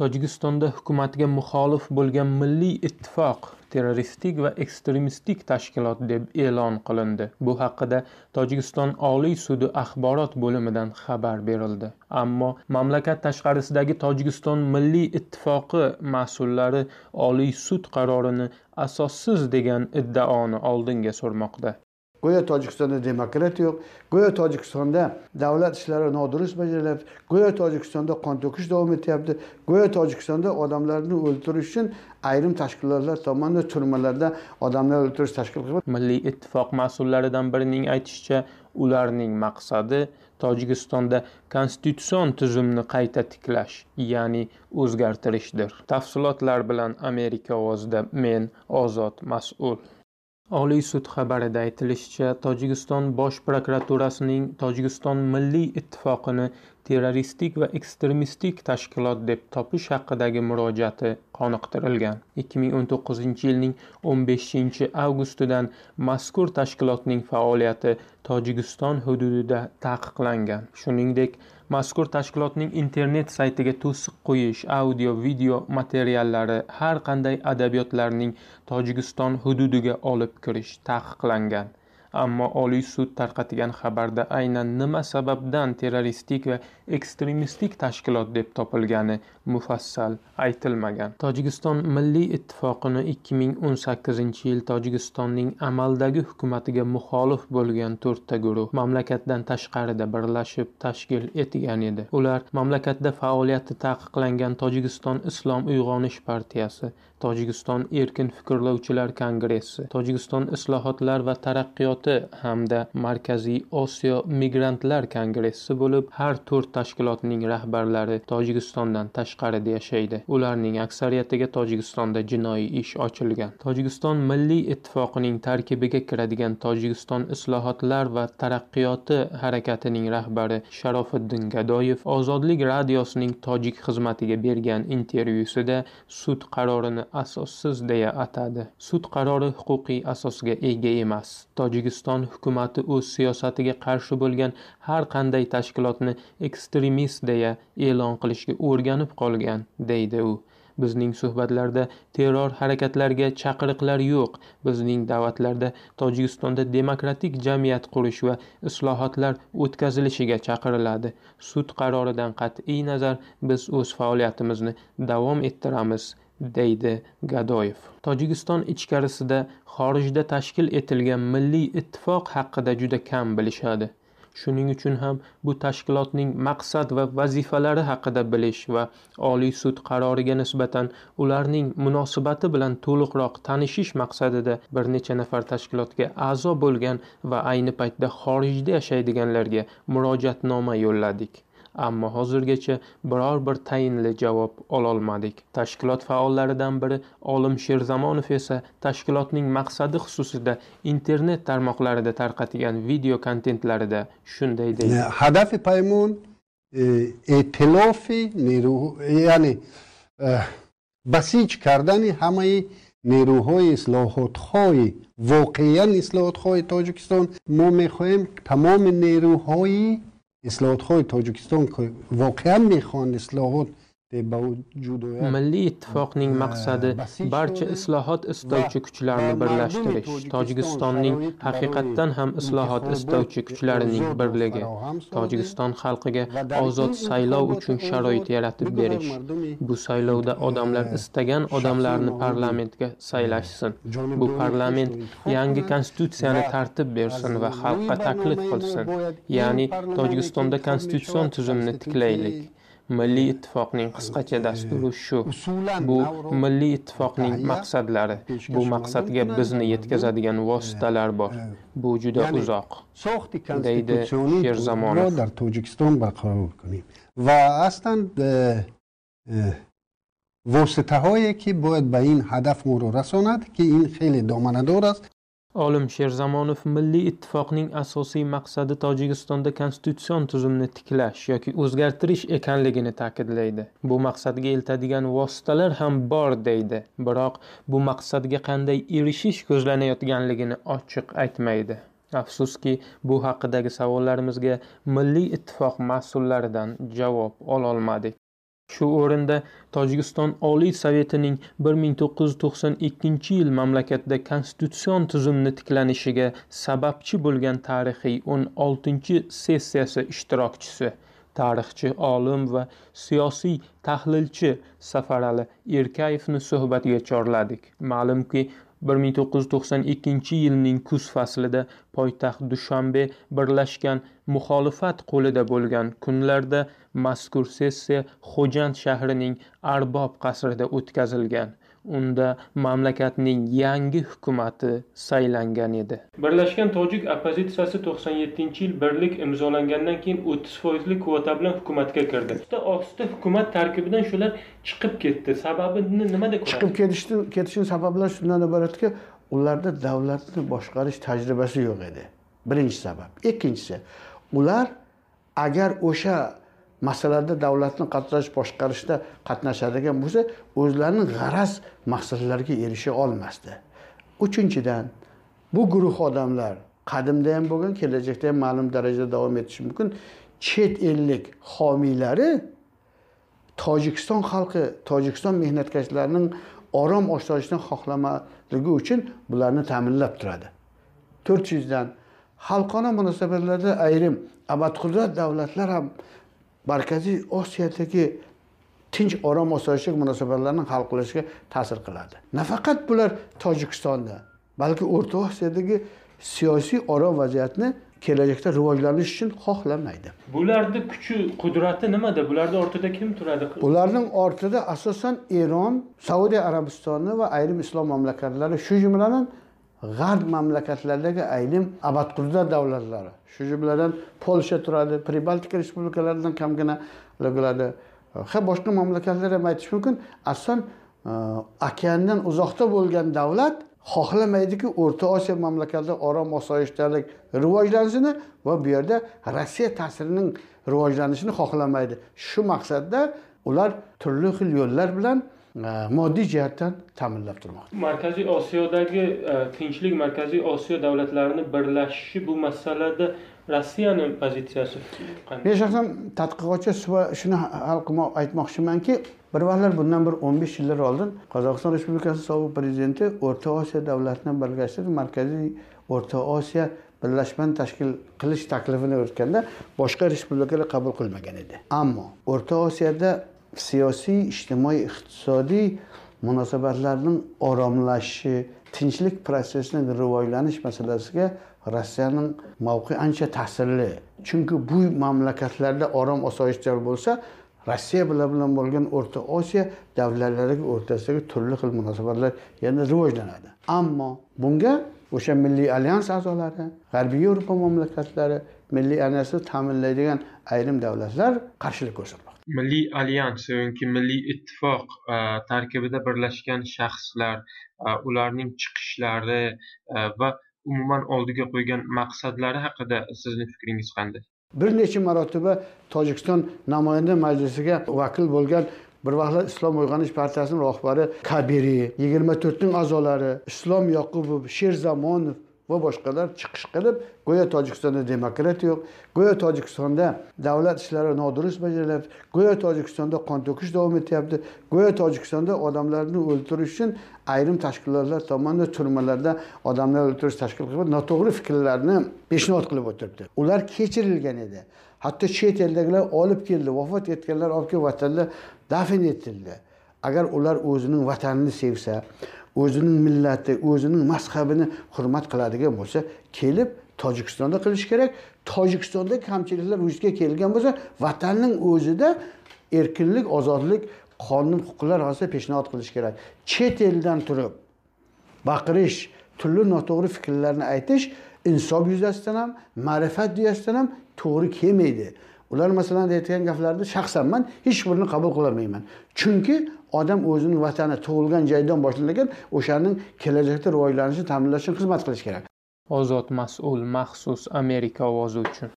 tojikistonda hukumatga muxolif bo'lgan milliy ittifoq terroristik va ekstremistik tashkilot deb e'lon qilindi. Bu haqida tojikiston oliy sudi axborot bo'limidan xabar berildi. Ammo mamlakat tashqarisidagi tojikiston milliy ittifoqi mas'ullari oliy sud qarorini asossiz degan iddaoni oldinga surmoqda. Go'yo tojikistonda demokratiya yo'q. Go'yo tojikistonda davlat ishlari nodurust bajarilyapti go'yo tojikistonda qon to'kish davom etyapti. Go'yo tojikistonda odamlarni o'ldirish uchun ayrim tashkilotlar tomonidan turmalarda odamlar o'ldirish tashkil qilib milliy ittifoq mas'ullaridan birining aytishicha ularning maqsadi tojikistonda konstitutsion tuzumni qayta tiklash ya'ni o'zgartirishdir. Tafsilotlar bilan amerika ovozida men ozod mas'ul. Oliy sud xabarida aytilishicha tojikiston bosh prokuraturasining tojikiston milliy ittifoqini terroristik va ekstremistik tashkilot deb topish haqidagi murojaati qoniqtirilgan. 2019 yilning 15 avgustidan mazkur tashkilotning faoliyati tojikiston hududida taqiqlangan. Shuningdek mazkur tashkilotning internet saytiga to'siq qo'yish audio video materiallari har qanday adabiyotlarning tojikiston hududiga olib kirish taqiqlangan. Ammo oliy sud tarqatgan xabarda aynan nima sababdan terroristik va ekstremistik tashkilot deb topilgani mufassal aytilmagan. Tojikiston milliy ittifoqini 2018 yil tojikistonning amaldagi hukumatiga muxolif bo'lgan to'rtta guruh mamlakatdan tashqarida birlashib tashkil etgan edi. Ular mamlakatda faoliyati taqiqlangan tojikiston islom uyg'onish partiyasi tojikiston erkin fikrlovchilar kongressi tojikiston islohotlar va taraqqiyoti hamda markaziy osiyo migrantlar kongressi bo'lib har to'rt tashkilotning rahbarlari tojikistondan tashqarida yashaydi. Ularning aksariyatiga tojikistonda jinoiy ish ochilgan. Tojikiston milliy ittifoqining tarkibiga kiradigan tojikiston islohotlar va taraqqiyoti harakatining rahbari sharofiddin gadoyev ozodlik radiosining tojik xizmatiga bergan intervyusida sud qarorini asossiz deya atadi. Sud qarori huquqiy asosga ega emas. Tojikiston hukumati o'z siyosatiga qarshi bo'lgan har qanday tashkilotni ekstremist deya e'lon qilishga o'rganib qolgan deydi u. Bizning suhbatlarda terror harakatlarga chaqiriqlar yo'q. Bizning da'vatlarda tojikistonda demokratik jamiyat qurish va islohotlar o'tkazilishiga chaqiriladi. Sud qaroridan qat'iy nazar biz o'z faoliyatimizni davom ettiramiz deydi gadoyev. Tojikiston ichkarisida xorijda tashkil etilgan milliy ittifoq haqida juda kam bilishadi. Shuning uchun ham bu tashkilotning maqsad va vazifalari haqida bilish va oliy sud qaroriga nisbatan ularning munosabati bilan to'liqroq tanishish maqsadida bir necha nafar tashkilotga a'zo bo'lgan va ayni paytda xorijda yashaydiganlarga murojaatnoma yo'lladik. Ammo hozirgacha biror bir tayinli javob ololmadik. Tashkilot faollaridan biri olim sherzamonov esa tashkilotning maqsadi xususida internet tarmoqlarida tarqatgan video kontentlarida shunday deydi. Ҳадафи паймон эътилофи нерӯ яъне басиҷ кардани ҳамаи нерӯҳои ислоҳотхои воқеан ислоҳотхои тоҷикистон мо мехоҳем тамоми нерӯҳои ислоҳотҳои тоҷикистон ки воқеан мехоҳанд ислоҳот milliy ittifoqning maqsadi barcha islohot istovchi kuchlarni birlashtirish. Tojikistonning haqiqatdan ham islohot istovchi kuchlarining birligi. Tojikiston xalqiga ozod saylov uchun sharoit yaratib berish. Bu saylovda odamlar istagan odamlarni parlamentga saylashsin. Bu parlament yangi konstitutsiyani tartib bersin va xalqqa taklif qilsin. Ya'ni tojikistonda konstitutsion tuzumni tiklaylik milliy ittifoqning qisqacha dasturi shu. bu milliy ittifoqning maqsadlari. Bu maqsadga bizni yetkazadigan vositalar bor. bu juda uzoq deydi sherzamonov воситаҳое ки бояд ба ин ҳадаф моро расонад ки ин хеле доманадор аст olim sherzamonov milliy ittifoqning asosiy maqsadi tojikistonda konstitutsion tuzumni tiklash yoki o'zgartirish ekanligini ta'kidlaydi. Bu maqsadga eltadigan vositalar ham bor deydi. Biroq bu maqsadga qanday erishish ko'zlanayotganligini ochiq aytmaydi. Afsuski bu haqidagi savollarimizga milliy ittifoq mas'ullaridan javob ololmadik. Shu o'rinda tojikiston oliy sovetining bir ming to'qqiz yuz to'qson ikkinchi yil mamlakatda konstitutsion tuzumni tiklanishiga sababchi bo'lgan tarixiy o'n oltinchi sessiyasi ishtirokchisi tarixchi olim va siyosiy tahlilchi safarali erkayevni suhbatga chorladik. Ma'lumki bir ming to'qqiz yuz to'qson ikkinchi yilning kuz faslida poytaxt dushanbe birlashgan muxolifat qo'lida bo'lgan kunlarda mazkur sessiya xo'jand shahrining arbob qasrida o'tkazilgan. Unda mamlakatning yangi hukumati saylangan edi. Birlashgan tojik oppozitsiyasi to'qson yettinchi yil birlik imzolangandan keyin o'ttiz foizli kvota bilan hukumatga kirdi. Ohista hukumat tarkibidan shular chiqib ketdi. Sababini nimada ko'rasiz chiqib ketishni ketishini sabablari shundan iboratki ularda davlatni boshqarish tajribasi yo'q edi. Birinchi sabab. Ikkinchisi ular agar o'sha masalada davlatni qatnash boshqarishda qatnashadigan bo'lsa o'zlarining g'araz maqsadlariga erisha olmasdi. Uchinchidan bu guruh odamlar qadimda ham bo'lgan kelajakda ham ma'lum darajada davom etishi mumkin. Chet ellik homiylari tojikiston xalqi tojikiston mehnatkashlarining orom osoyishtani xohlamaligi uchun bularni ta'minlab turadi. To'rt yuzdan xalqona munosabatlarda ayrim abadqudrat davlatlar ham markaziy osiyodagi tinch orom osoyishtalik munosabatlarini hal qilishga ta'sir qiladi. Nafaqat bular tojikistonda balki o'rta osiyodagi siyosiy orom vaziyatni kelajakda rivojlanish uchun xohlamaydi. Bularni kuchi qudrati nimada? Bularni ortida kim turadi? Ularning ortida asosan eron saudiya arabistoni va ayrim islom mamlakatlari shu jumladan g'arb mamlakatlaridagi ayrim abadquzda davlatlari shu jumladan polsha turadi pribaltika respublikalaridan kamgina bo'ladi ha boshqa mamlakatlar ham aytish mumkin. Aslan e, okeandan uzoqda bo'lgan davlat xohlamaydiki o'rta osiyo mamlakatida orom osoyishtalik rivojlanishini va bu yerda rossiya ta'sirining rivojlanishini xohlamaydi. Shu maqsadda ular turli xil yo'llar bilan moddiy jihatdan ta'minlab turmoqda. Markaziy osiyodagi e, tinchlik markaziy osiyo davlatlarini birlashishi bu masalada rossiyani pozitsiyasi qanday? Men shaxsan tadqiqotchi shuni hal qilmoq aytmoqchimanki bir vaqtlar bundan bir o'n besh yillar oldin qozog'iston respublikasi sobiq prezidenti o'rta osiyo davlatini birlashtirib markaziy o'rta osiyo birlashmani tashkil qilish taklifini o'tganda boshqa respublikalar qabul qilmagan edi. Ammo o'rta osiyoda siyosiy ijtimoiy iqtisodiy munosabatlarning oromlashishi tinchlik protsessining rivojlanish masalasiga rossiyaning mavqei ancha ta'sirli. Chunki bu mamlakatlarda orom osoyishtalik bo'lsa rossiya bilan bo'lgan o'rta osiyo davlatlari o'rtasidagi turli xil munosabatlar yana rivojlanadi. Ammo bunga o'sha milliy alyans a'zolari g'arbiy yevropa mamlakatlari milliy alyansni ta'minlaydigan ayrim davlatlar qarshilik ko'rsatmoqda. Milliy alyans yoki milliy ittifoq e, tarkibida birlashgan shaxslar e, ularning chiqishlari e, va umuman oldiga qo'ygan maqsadlari haqida sizni fikringiz qanday? Bir necha marotaba tojikiston namoyanda majlisiga vakil bo'lgan bir vaqtlar islom uyg'onish partiyasining rahbari kabiri yigirma to'rtning a'zolari islom yoqubov sherzamonov va boshqalar chiqish qilib go'yo tojikistonda demokratiya yo'q go'yo tojikistonda davlat ishlari nodurust bajarilyapti go'yo tojikistonda qon to'kish davom etyapti go'yo tojikistonda odamlarni o'ldirish uchun ayrim tashkilotlar tomonidan turmalarda odamlar o'ldirish tashkil qilib noto'g'ri fikrlarni peshnod qilib o'tiribdi. Ular kechirilgan edi. Hatto chet eldagilar olib keldi vafot etganlar olib kelib vatanda dafn etildi. Agar ular o'zining vatanini sevsa o'zining millati o'zining mazhabini hurmat qiladigan bo'lsa kelib tojikistonda qilish kerak. Tojikistonda kamchiliklar vujudga kelgan bo'lsa vatanning o'zida erkinlik ozodlik qonun huquqlar asosida peshnod qilish kerak. Chet eldan turib baqirish turli noto'g'ri fikrlarni aytish insof yuzasidan ham ma'rifat yuzasidan ham to'g'ri kelmaydi. Ular masalan aytgan gaplarni shaxsan man hech birini qabul qilolmayman. Chunki odam o'zini vatani tug'ilgan joydan boshlangan o'shaning kelajakda rivojlanishini ta'minlash uchun xizmat qilish kerak. Ozod mas'ul maxsus amerika ovozi uchun.